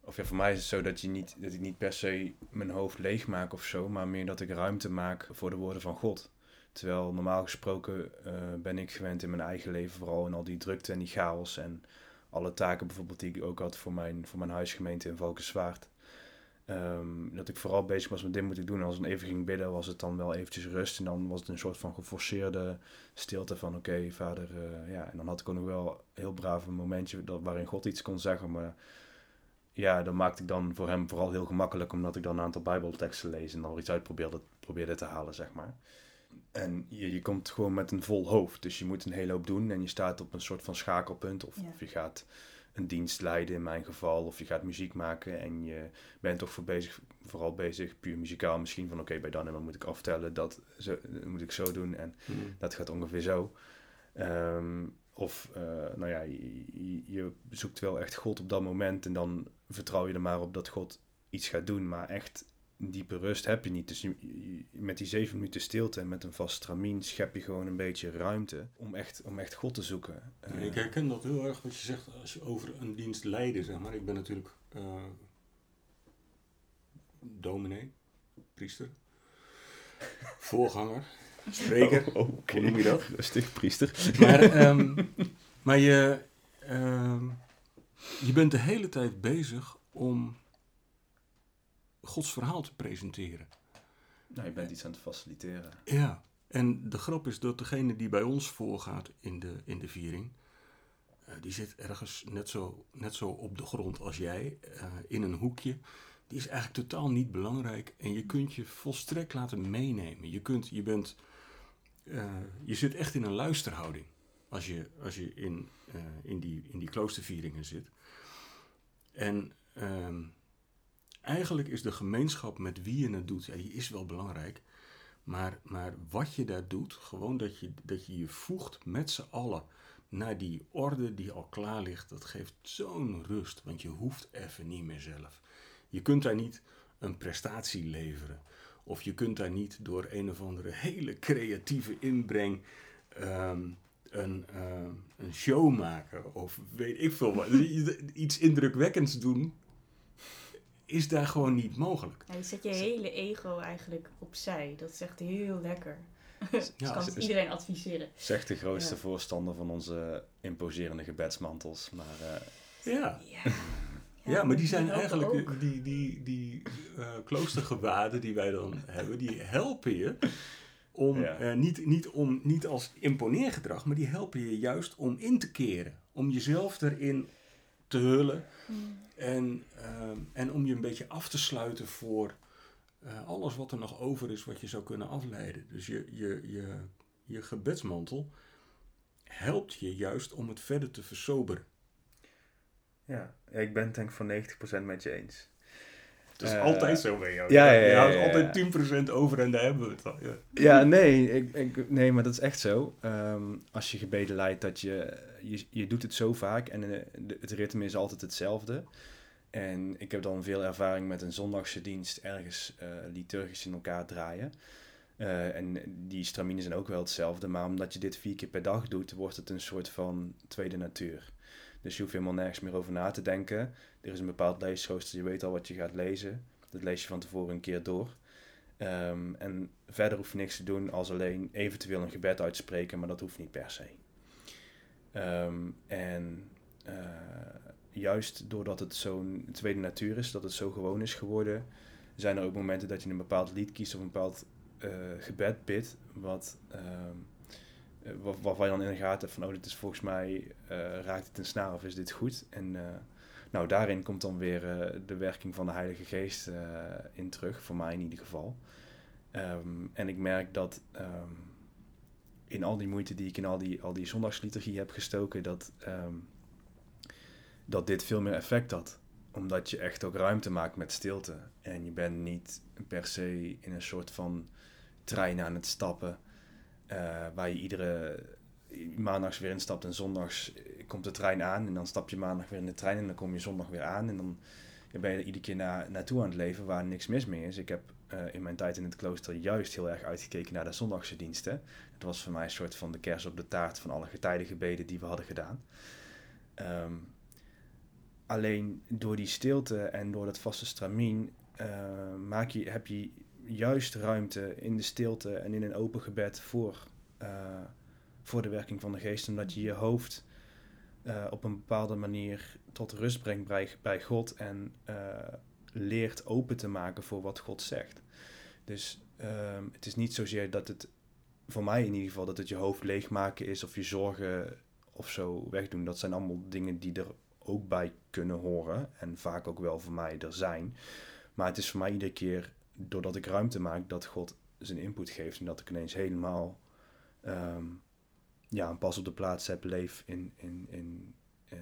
of ja, voor mij is het zo dat, je niet, dat ik niet per se mijn hoofd leeg maak of zo, maar meer dat ik ruimte maak voor de woorden van God. Terwijl normaal gesproken eh, ben ik gewend in mijn eigen leven, vooral in al die drukte en die chaos en alle taken bijvoorbeeld die ik ook had voor mijn, voor mijn huisgemeente in Valkenswaard. Ehm, dat ik vooral bezig was met dit moet ik doen. En als ik even ging bidden, was het dan wel eventjes rust. En dan was het een soort van geforceerde stilte van oké, vader. eh, ja. En dan had ik ook nog wel een heel braaf een momentje dat, waarin God iets kon zeggen. Maar ja, dat maakte ik dan voor hem vooral heel gemakkelijk. Omdat ik dan een aantal bijbelteksten lees en dan iets uit probeerde, probeerde te halen, zeg maar. En je, je komt gewoon met een vol hoofd. Dus je moet een hele hoop doen. En je staat op een soort van schakelpunt. Of, Ja. of je gaat een dienst leiden in mijn geval. Of je gaat muziek maken. En je bent toch voor bezig, vooral bezig, puur muzikaal misschien. Van oké, bij dan en dan moet ik aftellen. Dat zo, moet ik zo doen. En Hmm. dat gaat ongeveer zo. Ehm, of, eh, nou ja, je- je zoekt wel echt God op dat moment. En dan vertrouw je er maar op dat God iets gaat doen. Maar echt diepe rust heb je niet. Dus je- je- met die zeven minuten stilte en met een vast stramien schep je gewoon een beetje ruimte om echt, om echt God te zoeken. Eh, ik herken dat heel erg wat je zegt als je over een dienst leiden, zeg maar. Ik ben natuurlijk eh dominee, priester, voorganger, spreker. Oh, oké. Hoe noem je dat? Rustig, priester. Maar, ehm, maar je, ehm, je bent de hele tijd bezig om Gods verhaal te presenteren. Nou, je bent iets aan het faciliteren. Ja, en de grap is dat degene die bij ons voorgaat in de, in de viering, eh, die zit ergens net zo, net zo op de grond als jij, eh, in een hoekje. Die is eigenlijk totaal niet belangrijk en je kunt je volstrekt laten meenemen. Je, kunt, je, bent, eh, je zit echt in een luisterhouding als je, als je in, in, die, in die kloostervieringen zit. En ehm, eigenlijk is de gemeenschap met wie je het doet, ja, die is wel belangrijk. Maar, maar wat je daar doet, gewoon dat je, dat je je voegt met z'n allen naar die orde die al klaar ligt, dat geeft zo'n rust. Want je hoeft even niet meer zelf. Je kunt daar niet een prestatie leveren. Of je kunt daar niet door een of andere hele creatieve inbreng ehm, een, ehm, een show maken. Of weet ik veel wat. Iets indrukwekkends doen, is daar gewoon niet mogelijk. Ja, je zet je hele ego eigenlijk opzij. Dat is echt heel lekker. Dus Ja, kan iedereen adviseren. Zegt de grootste Ja. voorstander van onze imposerende gebedsmantels. Maar eh, Ja. Ja, Ja, maar die zijn eigenlijk, ook. die, die, die eh, kloostergewaden die wij dan hebben, die helpen je om, Ja. eh, niet, niet, om, niet als imponeergedrag, maar die helpen je juist om in te keren. Om jezelf erin te hullen Mm. en, ehm, en om je een beetje af te sluiten voor eh, alles wat er nog over is wat je zou kunnen afleiden. Dus je, je, je, je gebedsmantel helpt je juist om het verder te versoberen. ja. ja, ik ben het denk ik voor 90% met je eens. Dat is Eh, altijd zo bij jou. ja, ja, Je ja, houdt ja, ja. altijd 10% over en daar hebben we het al. Ja. Ja, nee, ik, ik, nee, maar dat is echt zo. Ehm, als je gebeden leidt, dat je, je, je doet het zo vaak en eh, de, het ritme is altijd hetzelfde. En ik heb dan veel ervaring met een zondagse dienst ergens eh, liturgisch in elkaar draaien. Eh, en die straminen zijn ook wel hetzelfde, maar omdat je dit vier keer per dag doet, wordt het een soort van tweede natuur. Dus je hoeft helemaal nergens meer over na te denken. Er is een bepaald leesrooster, je weet al wat je gaat lezen. Dat lees je van tevoren een keer door. Ehm, en verder hoef je niks te doen als alleen eventueel een gebed uitspreken, maar dat hoeft niet per se. Ehm, en eh, juist doordat het zo'n tweede natuur is, dat het zo gewoon is geworden, zijn er ook momenten dat je een bepaald lied kiest of een bepaald eh, gebed bidt, wat, ehm, eh, waarvan je dan in de gaten hebt van, oh, dit is volgens mij, eh, raakt het een snaar of is dit goed? En eh, nou, daarin komt dan weer eh, de werking van de Heilige Geest eh, in terug, voor mij in ieder geval. Ehm, en ik merk dat ehm, in al die moeite die ik in al die, al die zondagsliturgie heb gestoken, dat, ehm, dat dit veel meer effect had. Omdat je echt ook ruimte maakt met stilte. En je bent niet per se in een soort van trein aan het stappen, eh, waar je iedere maandags weer instapt en zondags komt de trein aan. En dan stap je maandag weer in de trein en dan kom je zondag weer aan. En dan ben je er iedere keer na, naartoe aan het leven waar niks mis mee is. Ik heb eh, in mijn tijd in het klooster juist heel erg uitgekeken naar de zondagse diensten. Het was voor mij een soort van de kers op de taart van alle getijdengebeden die we hadden gedaan. Ehm, alleen door die stilte en door dat vaste stramien eh, maak je, heb je juist ruimte in de stilte en in een open gebed voor, eh, voor de werking van de geest. Omdat je je hoofd eh, op een bepaalde manier tot rust brengt bij, bij God en eh, leert open te maken voor wat God zegt. Dus ehm, het is niet zozeer dat het, voor mij in ieder geval, dat het je hoofd leegmaken is of je zorgen of zo wegdoen. Dat zijn allemaal dingen die er ook bij kunnen horen en vaak ook wel voor mij er zijn. Maar het is voor mij iedere keer, doordat ik ruimte maak, dat God zijn input geeft en dat ik ineens helemaal ehm, ja, een pas op de plaats heb, leef in, in, in, eh,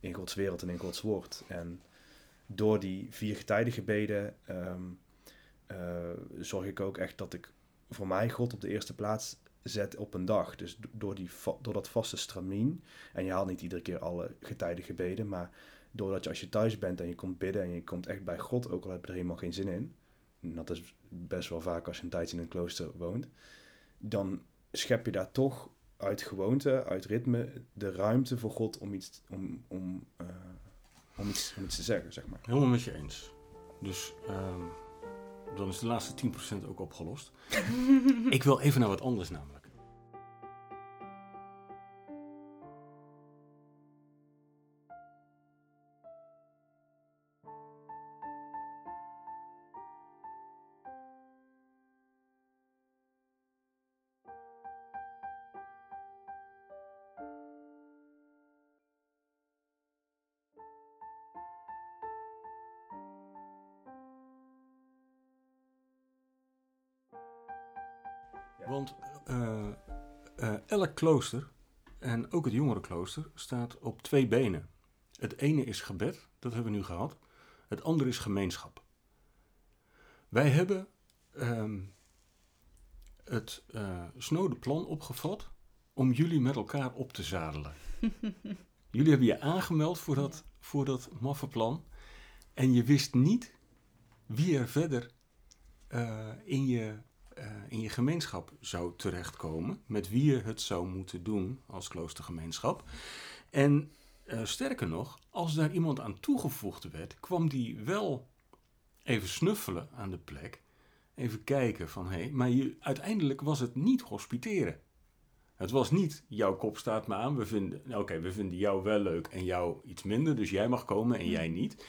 in Gods wereld en in Gods woord. En door die vier getijdengebeden ehm eh, zorg ik ook echt dat ik voor mij God op de eerste plaats zet op een dag. Dus do- door, die, door dat vaste stramien, en je haalt niet iedere keer alle getijdengebeden, maar doordat je als je thuis bent en je komt bidden en je komt echt bij God, ook al heb je er helemaal geen zin in, en dat is best wel vaak als je een tijdje in een klooster woont, dan schep je daar toch uit gewoonte, uit ritme, de ruimte voor God om iets, om, om, uh, om iets, om iets te zeggen, zeg maar. Helemaal met je eens. Dus ehm, dan is de laatste 10% ook opgelost. Ik wil even naar wat anders namelijk. Klooster, en ook het jongerenklooster, staat op twee benen. Het ene is gebed, dat hebben we nu gehad. Het andere is gemeenschap. Wij hebben um, het uh, snode plan opgevat om jullie met elkaar op te zadelen. jullie hebben je aangemeld voor dat, voor dat maffe plan. En je wist niet wie er verder in je uh, in je gemeenschap zou terechtkomen, met wie je het zou moeten doen als kloostergemeenschap. En uh, sterker nog, als daar iemand aan toegevoegd werd, kwam die wel even snuffelen aan de plek, even kijken van hé, hey, maar je, uiteindelijk was het niet hospiteren. Het was niet, jouw kop staat me aan, we vinden, oké, we vinden jou wel leuk en jou iets minder, dus jij mag komen en jij niet.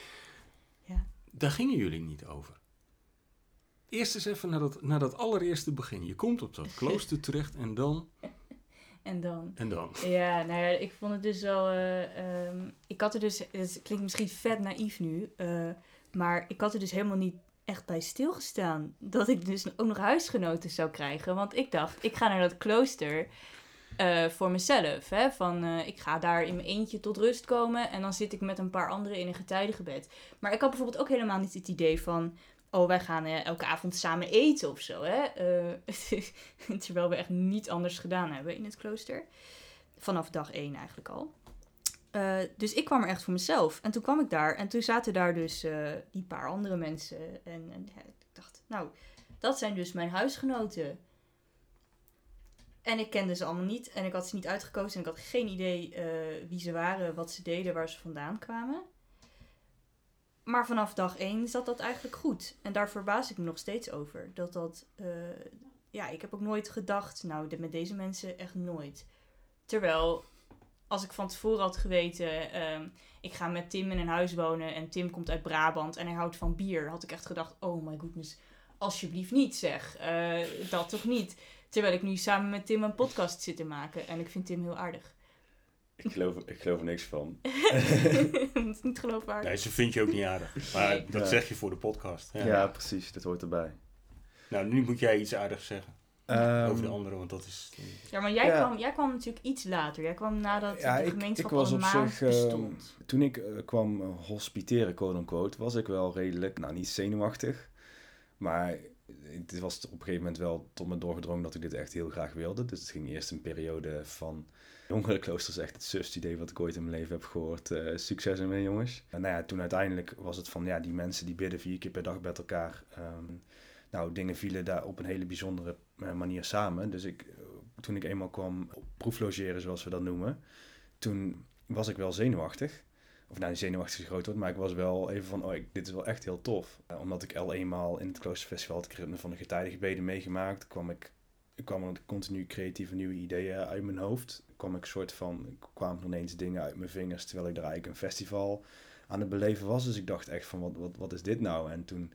Ja. Daar gingen jullie niet over eerst eens even naar dat, naar dat allereerste begin. Je komt op dat klooster terecht en dan... En dan? En dan? Ja, nou ja, ik vond het dus wel... Uh, um, ik had er dus... Het klinkt misschien vet naïef nu. Uh, maar ik had er dus helemaal niet echt bij stilgestaan. Dat ik dus ook nog huisgenoten zou krijgen. Want ik dacht, ik ga naar dat klooster... Uh, voor mezelf. Hè? Van, uh, ik ga daar in mijn eentje tot rust komen en dan zit ik met een paar anderen in een getijdengebed. Maar ik had bijvoorbeeld ook helemaal niet het idee van, oh, wij gaan uh, elke avond samen eten of zo. Hè? Uh, terwijl we echt niet anders gedaan hebben in het klooster. Vanaf dag één eigenlijk al. Uh, dus ik kwam er echt voor mezelf. En toen kwam ik daar en toen zaten daar dus die paar andere mensen. En, en ik dacht, nou, dat zijn dus mijn huisgenoten. En ik kende ze allemaal niet en ik had ze niet uitgekozen en ik had geen idee wie ze waren, wat ze deden, waar ze vandaan kwamen. Maar vanaf dag één zat dat eigenlijk goed. En daar verbaas ik me nog steeds over. Dat dat, uh, ja, ik heb ook nooit gedacht, nou, met deze mensen echt nooit. Terwijl, als ik van tevoren had geweten, uh, ik ga met Tim in een huis wonen en Tim komt uit Brabant en hij houdt van bier, had ik echt gedacht, oh my goodness, alsjeblieft niet zeg. Uh, dat toch niet. Terwijl ik nu samen met Tim een podcast zit te maken en ik vind Tim heel aardig. Ik geloof, ik geloof er niks van. het is niet geloofwaardig. Nee, ze vind je ook niet aardig. Maar dat zeg je voor de podcast. Ja. ja, precies. Dat hoort erbij. Nou, nu moet jij iets aardigs zeggen. Um, over de andere, want dat is... Ja, maar jij, kwam, jij kwam natuurlijk iets later. Jij kwam nadat ja, de gemeenschap ik, ik was op zich, bestond. Uh, toen ik uh, kwam hospiteren, quote-unquote, was ik wel redelijk, nou niet zenuwachtig. Maar het was op een gegeven moment wel tot me doorgedrongen dat ik dit echt heel graag wilde. Dus het ging eerst een periode van Jongerenklooster is echt het sust idee wat ik ooit in mijn leven heb gehoord. Uh, succes ermee, jongens. En nou ja, toen uiteindelijk was het van, ja, die mensen die bidden vier keer per dag met elkaar. Um, nou, dingen vielen daar op een hele bijzondere uh, manier samen. Dus ik, uh, toen ik eenmaal kwam proeflogeren, zoals we dat noemen, toen was ik wel zenuwachtig. Of nou, zenuwachtig is groot woord, maar ik was wel even van, oh, ik, dit is wel echt heel tof. omdat ik al eenmaal in het Kloosterfestival het ritme van de getijdengebeden meegemaakt, kwam ik, ik kwam er continu creatieve nieuwe ideeën uit mijn hoofd kwam ik soort van, kwamen ineens dingen uit mijn vingers terwijl ik er eigenlijk een festival aan het beleven was. Dus ik dacht echt van, wat, wat, wat is dit nou? En toen,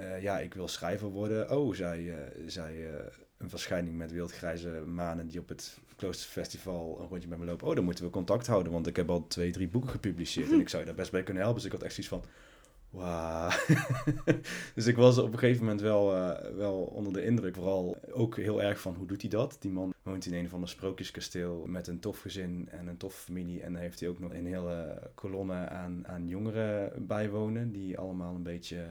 uh, ja, ik wil schrijver worden. Oh, zei, uh, zei uh, een verschijning met wildgrijze manen die op het Kloosterfestival een rondje met me lopen. Oh, dan moeten we contact houden, want ik heb al twee, drie boeken gepubliceerd. En ik zou je daar best bij kunnen helpen. Dus ik had echt zoiets van, Wauw. dus ik was op een gegeven moment wel, uh, wel onder de indruk. Vooral ook heel erg van hoe doet hij dat? Die man woont in een van de sprookjeskasteel met een tof gezin en een toffe familie. En dan heeft hij ook nog een hele kolonne aan, aan jongeren bijwonen. Die allemaal een beetje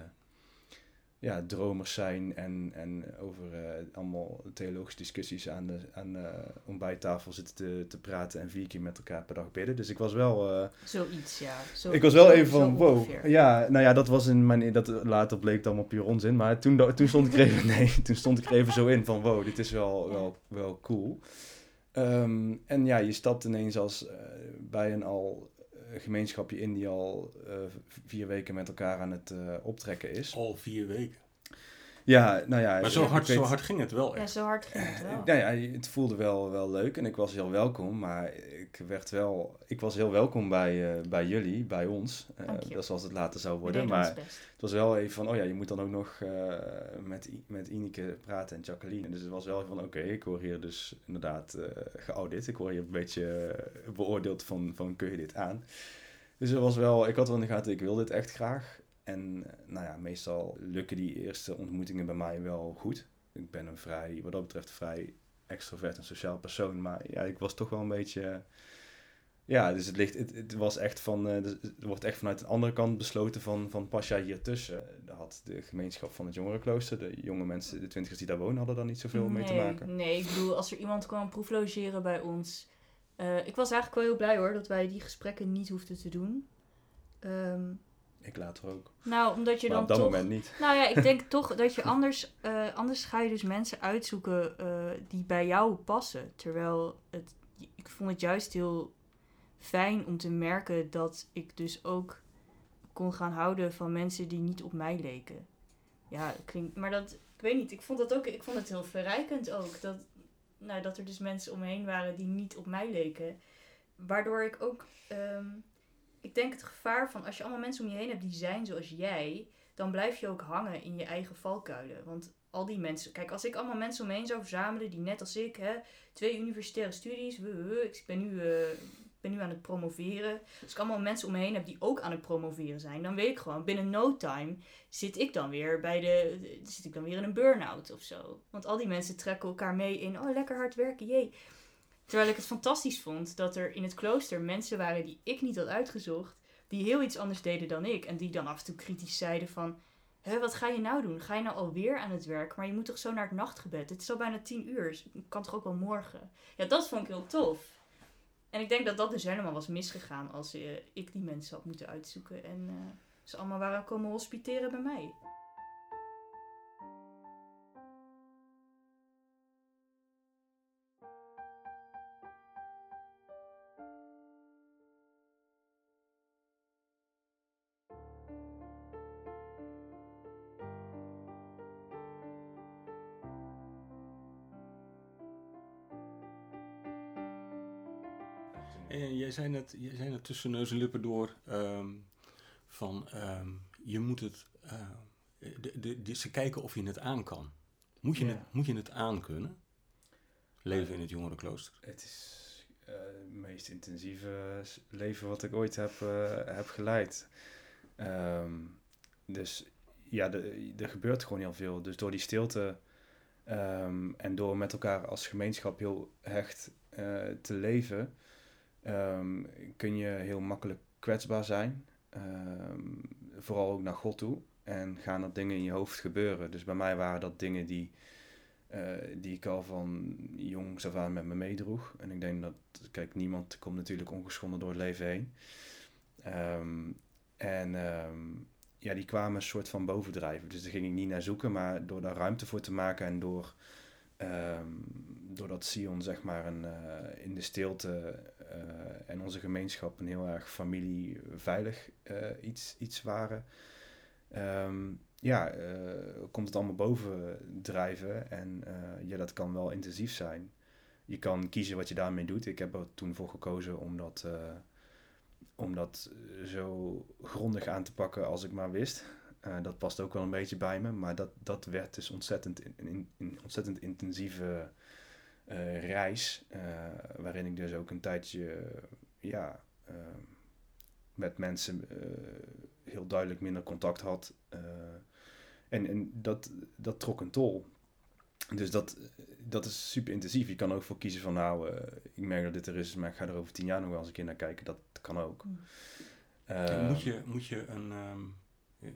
ja, dromers zijn en, en over eh, allemaal theologische discussies aan de aan de ontbijttafel zitten te, te praten en vier keer met elkaar per dag bidden. Dus ik was wel... eh, Zoiets, ja. Zo, ik was wel zo- even zo van, wow. Ja, nou ja, dat was in mijn... Dat, later bleek het allemaal puur onzin. Maar toen, toen stond ik er even... Nee, toen stond ik er even zo in van, wow, dit is wel, wel, wel cool. Ehm, en ja, je stapt ineens als eh, bij een al gemeenschapje in die al eh, vier weken met elkaar aan het eh, optrekken is. Al vier weken. Ja, nou ja... Maar zo hard, weet- zo hard ging het wel Ja, echt. zo hard ging het wel. Nou ja, het voelde wel, wel leuk en ik was heel welkom, maar ik werd wel, ik was heel welkom bij, eh, bij jullie, bij ons. Eh, dat is zoals het later zou worden. Maar ons best. het was wel even van, oh ja, je moet dan ook nog eh, met, met Ineke praten en Jacqueline. Dus het was wel van, oké, ik word hier dus inderdaad eh geaudit. Ik word hier een beetje beoordeeld van, van, kun je dit aan? Dus het was wel, ik had wel in de gaten, ik wil dit echt graag. En eh, nou ja, meestal lukken die eerste ontmoetingen bij mij wel goed. Ik ben een vrij, wat dat betreft, vrij extrovert en sociaal persoon. Maar ja, ik was toch wel een beetje... eh, ja, dus het, ligt, het, het was echt van, eh, dus het wordt echt vanuit de andere kant besloten van, van pas jij hier tussen. Daar had de gemeenschap van het jongerenklooster, de jonge mensen, de twintigers die daar wonen, hadden daar niet zoveel mee te maken. Nee, ik bedoel, als er iemand kwam proeflogeren bij ons... eh, ik was eigenlijk wel heel blij hoor, dat wij die gesprekken niet hoefden te doen. Ehm, Ik later ook. nou, omdat je Maar dan op dat toch... moment niet. Nou ja, ik denk toch dat je anders... eh, anders ga je dus mensen uitzoeken eh, die bij jou passen. Terwijl het, ik vond het juist heel fijn om te merken dat ik dus ook kon gaan houden van mensen die niet op mij leken. Ja, klinkt, maar dat, ik weet niet, ik vond dat ook, ik vond het heel verrijkend ook. Dat, nou, dat er dus mensen om me heen waren die niet op mij leken. Waardoor ik ook, ehm, ik denk het gevaar van als je allemaal mensen om je heen hebt die zijn zoals jij, dan blijf je ook hangen in je eigen valkuilen. Want al die mensen, kijk, als ik allemaal mensen om me heen zou verzamelen die net als ik, hè, twee universitaire studies, ik ben nu, eh, ben nu aan het promoveren. Als ik allemaal mensen om me heen heb die ook aan het promoveren zijn, dan weet ik gewoon, binnen no time zit ik dan weer bij de- zit ik dan weer in een burn-out of zo. Want al die mensen trekken elkaar mee in, oh lekker hard werken, jee. Terwijl ik het fantastisch vond dat er in het klooster mensen waren die ik niet had uitgezocht, die heel iets anders deden dan ik. En die dan af en toe kritisch zeiden van, Hè, wat ga je nou doen? Ga je nou alweer aan het werk? Maar je moet toch zo naar het nachtgebed? Het is al bijna tien uur. dus Kan toch ook wel morgen? Ja, dat vond ik heel tof. En ik denk dat dat dus helemaal was misgegaan als eh, ik die mensen had moeten uitzoeken. En eh, ze allemaal waren komen hospiteren bij mij. Zei net, jij zei net tussen neus en lippen door ehm, van ehm, je moet het, eh, de, de, de- ze kijken of je het aan kan. Moet je, Ja. het, moet je het aan kunnen? Leven in het jongerenklooster. Het is eh, het meest intensieve leven wat ik ooit heb, eh, heb geleid. Ehm, dus ja, de- er gebeurt gewoon heel veel. Dus door die stilte en door met elkaar als gemeenschap heel hecht te leven, ehm, kun je heel makkelijk kwetsbaar zijn. Ehm, vooral ook naar God toe. En gaan er dingen in je hoofd gebeuren. Dus bij mij waren dat dingen die eh, die ik al van jongs af aan met me meedroeg. En ik denk dat, kijk, niemand komt natuurlijk ongeschonden door het leven heen. Ehm, en ja, die kwamen een soort van bovendrijven. Dus daar ging ik niet naar zoeken, maar door daar ruimte voor te maken en door, ehm doordat Sion, zeg maar, een, eh, in de stilte en onze gemeenschap een heel erg familieveilig eh iets, iets waren. Ehm, ja, eh, komt het allemaal boven drijven. En eh, ja, dat kan wel intensief zijn. Je kan kiezen wat je daarmee doet. Ik heb er toen voor gekozen om dat, eh, om dat zo grondig aan te pakken als ik maar wist. Eh, dat past ook wel een beetje bij me. Maar dat, dat werd dus ontzettend, in, in, een ontzettend intensieve eh, reis. eh, waarin ik dus ook een tijdje ja, eh, met mensen eh, heel duidelijk minder contact had. eh, en en dat, dat trok een tol. Dus dat, dat is super intensief. Je kan ook voor kiezen van nou, eh, ik merk dat dit er is, maar ik ga er over tien jaar nog wel eens een keer naar kijken. Dat kan ook. Mm. En Eh, moet, je, moet je een, ehm,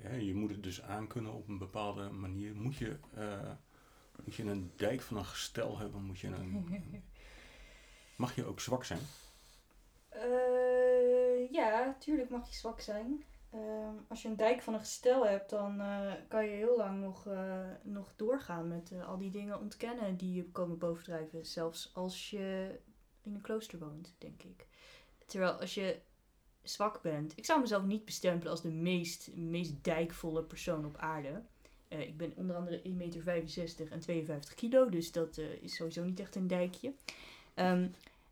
hè, je moet het dus aankunnen op een bepaalde manier. Moet je, eh, moet je een dijk van een gestel hebben? Moet je een, mag je ook zwak zijn? Eh, ja, tuurlijk mag je zwak zijn. Ehm, als je een dijk van een gestel hebt, dan eh, kan je heel lang nog, eh, nog doorgaan met al die dingen ontkennen die je komen bovendrijven. Zelfs als je in een klooster woont, denk ik. Terwijl als je zwak bent, ik zou mezelf niet bestempelen als de meest, meest dijkvolle persoon op aarde. Eh, ik ben onder andere 1,65 meter en 52 kilo, dus dat eh, is sowieso niet echt een dijkje. Ehm,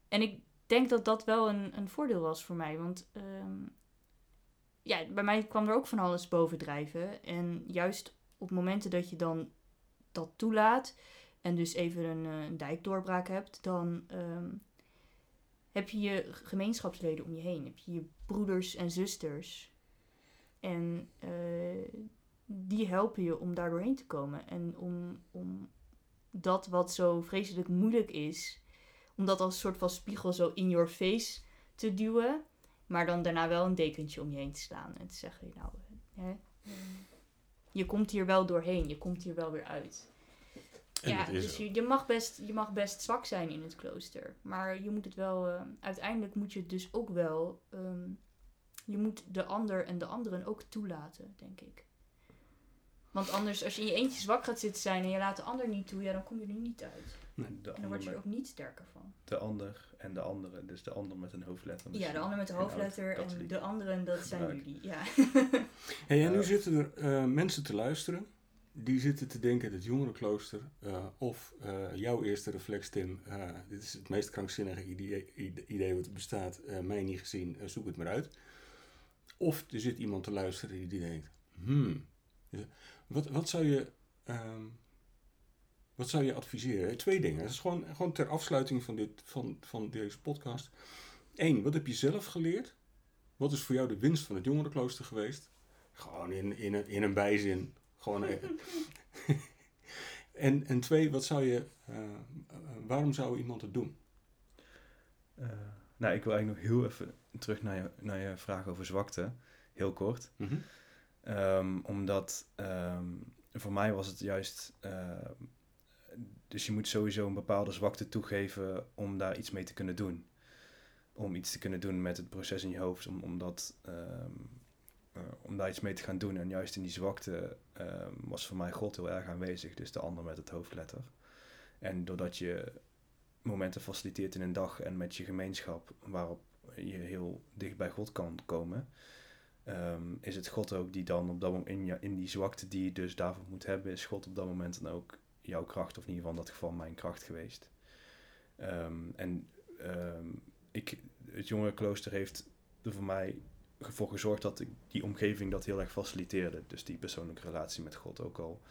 en ik denk dat dat wel een, een voordeel was voor mij. Want ehm, ja, bij mij kwam er ook van alles bovendrijven. En juist op momenten dat je dan dat toelaat en dus even een, eh, een dijkdoorbraak hebt, dan ehm, heb je je gemeenschapsleden om je heen. Heb je je broeders en zusters. En die helpen je om daar doorheen te komen. En om, om dat wat zo vreselijk moeilijk is, om dat als een soort van spiegel zo in your face te duwen. Maar dan daarna wel een dekentje om je heen te slaan. En te zeggen, nou, hè, je komt hier wel doorheen. Je komt hier wel weer uit. En ja, dus je, je, mag best, je mag best zwak zijn in het klooster. Maar je moet het wel... eh, uiteindelijk moet je het dus ook wel... ehm, je moet de ander en de anderen ook toelaten, denk ik. Want anders, als je in je eentje zwak gaat zitten zijn en je laat de ander niet toe, ja, dan kom je er niet uit. De En dan word je er ook niet sterker van. de ander en de andere. Dus de ander met een hoofdletter. Ja, de ander met de hoofdletter en de anderen, dat zijn gebruik. jullie. Ja. Hey, en nu Eh, zitten er eh, mensen te luisteren. Die zitten te denken, het jongerenklooster. eh of eh, jouw eerste reflex, Tim. eh, dit is het meest krankzinnige idee, ide- idee wat er bestaat. eh, mij niet gezien, zoek het maar uit. Of er zit iemand te luisteren die, die denkt... Hmm, ja, wat, wat zou je... ehm, wat zou je adviseren? Twee dingen. Dat is gewoon, gewoon ter afsluiting van, dit, van, van deze podcast. Eén, wat heb je zelf geleerd? Wat is voor jou de winst van het jongerenklooster geweest? Gewoon in, in, een, in een bijzin. Gewoon even. en, en twee, wat zou je, eh, eh, waarom zou iemand het doen? Eh, nou, ik wil eigenlijk nog heel even terug naar je, naar je vraag over zwakte. Heel kort. Ehm, omdat ehm, voor mij was het juist. ehm, dus je moet sowieso een bepaalde zwakte toegeven om daar iets mee te kunnen doen. Om iets te kunnen doen met het proces in je hoofd, om, om, ehm, eh, om daar iets mee te gaan doen. En juist in die zwakte was voor mij God heel erg aanwezig, dus de ander met het hoofdletter. En doordat je momenten faciliteert in een dag en met je gemeenschap, waarop je heel dicht bij God kan komen, Ehm, is het God ook die dan op dat moment in, die zwakte die je dus daarvoor moet hebben, is God op dat moment dan ook jouw kracht, of in ieder geval in dat geval mijn kracht geweest. Ehm, en ehm, ik, het jongerenklooster heeft er voor mij voor gezorgd dat ik die omgeving dat heel erg faciliteerde. Dus die persoonlijke relatie met God ook al.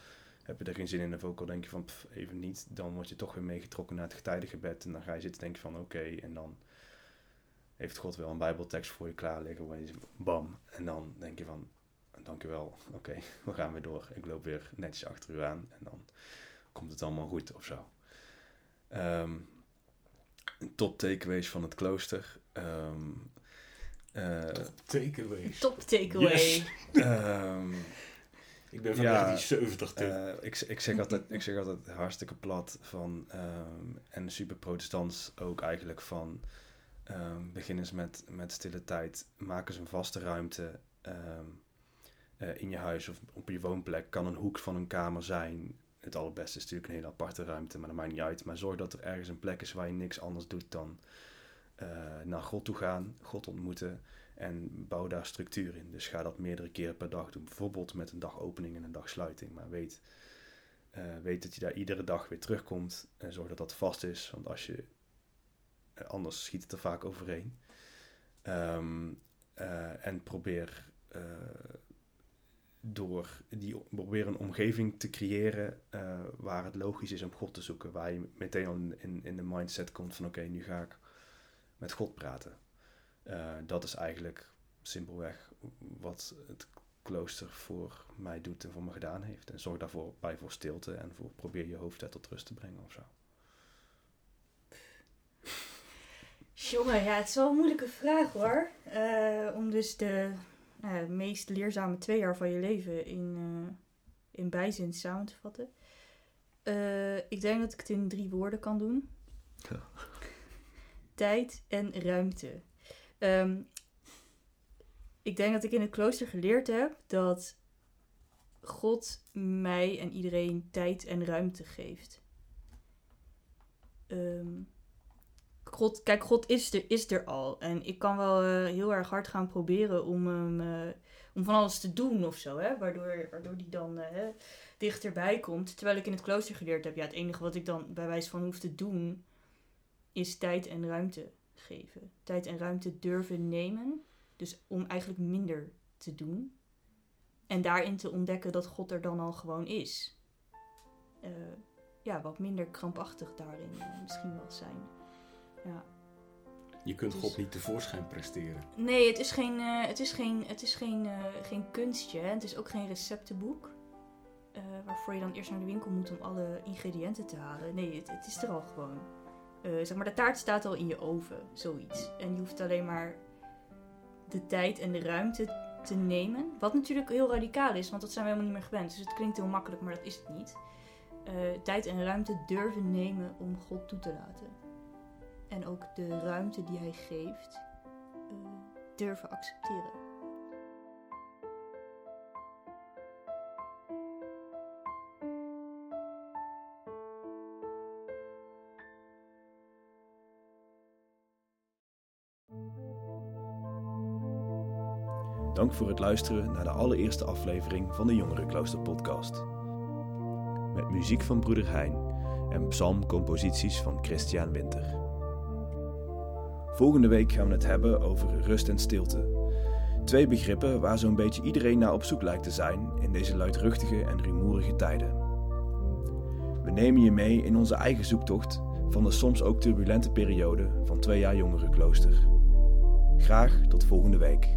Heb je er geen zin in of ook al denk je van even niet, dan word je toch weer meegetrokken naar het getijdengebed en dan ga je zitten denken van oké, en dan heeft God wel een bijbeltekst voor je klaar liggen, waar je zegt, bam, en dan denk je van dankjewel, oké, we gaan weer door. Ik loop weer netjes achter u aan en dan komt het allemaal goed of zo. Ehm, top takeaways van het klooster. Ehm, eh, Takeaways. Top takeaway. Yes. ehm, Ik ben van Ja, 1970 Tim. eh, ik, ik, zeg altijd, ik zeg altijd hartstikke plat van, ehm, en super protestants ook eigenlijk van, ehm, begin eens met, met stille tijd, maak eens een vaste ruimte ehm, eh, in je huis of op je woonplek. Kan een hoek van een kamer zijn. Het allerbeste is natuurlijk een hele aparte ruimte, maar dat maakt niet uit. Maar zorg dat er ergens een plek is waar je niks anders doet dan eh, naar God toe gaan, God ontmoeten. En bouw daar structuur in. Dus ga dat meerdere keren per dag doen. Bijvoorbeeld met een dag opening en een dag sluiting. Maar weet, eh, weet dat je daar iedere dag weer terugkomt. En zorg dat dat vast is. Want als je, anders schiet het er vaak overheen. Ehm, eh, en probeer eh, door die, probeer een omgeving te creëren eh, waar het logisch is om God te zoeken. Waar je meteen al in, in, de mindset komt van oké, nu ga ik met God praten. Dat is eigenlijk simpelweg wat het klooster voor mij doet en voor me gedaan heeft. En zorg daarvoor bij voor stilte en voor probeer je hoofd tot rust te brengen of zo. Jongen, ja, het is wel een moeilijke vraag hoor. Eh, om dus de, nou ja, meest leerzame twee jaar van je leven in, eh, in bijzin samen te vatten. Eh, ik denk dat ik het in drie woorden kan doen. Ja. Tijd en ruimte. Ehm, ik denk dat ik in het klooster geleerd heb dat God mij en iedereen tijd en ruimte geeft. Ehm, God, kijk, God is er, is er al. En ik kan wel eh, heel erg hard gaan proberen om, eh, om van alles te doen of zo. Hè? Waardoor, waardoor die dan eh, dichterbij komt. Terwijl ik in het klooster geleerd heb. Ja, het enige wat ik dan bij wijze van hoef te doen. Is tijd en ruimte geven. Tijd en ruimte durven nemen. Dus om eigenlijk minder te doen. En daarin te ontdekken dat God er dan al gewoon is. Ja, wat minder krampachtig daarin misschien wel zijn. Ja. Je kunt Dus- God niet tevoorschijn presteren. Nee, het is geen, eh, het is geen, het is geen, eh, geen kunstje. Hè? Het is ook geen receptenboek. eh, waarvoor je dan eerst naar de winkel moet om alle ingrediënten te halen. Nee, het, het is er al gewoon. Zeg maar, de taart staat al in je oven, zoiets. En je hoeft alleen maar de tijd en de ruimte te nemen. Wat natuurlijk heel radicaal is, want dat zijn we helemaal niet meer gewend. Dus het klinkt heel makkelijk, maar dat is het niet. Tijd en ruimte durven nemen om God toe te laten. En ook de ruimte die hij geeft, eh, durven accepteren. Dank voor het luisteren naar de allereerste aflevering van de Jongerenklooster podcast. Met muziek van broeder Hein en psalmcomposities van Christian Winter. Volgende week gaan we het hebben over rust en stilte. Twee begrippen waar zo'n beetje iedereen naar op zoek lijkt te zijn in deze luidruchtige en rumoerige tijden. We nemen je mee in onze eigen zoektocht van de soms ook turbulente periode van twee jaar jongerenklooster. Graag tot volgende week.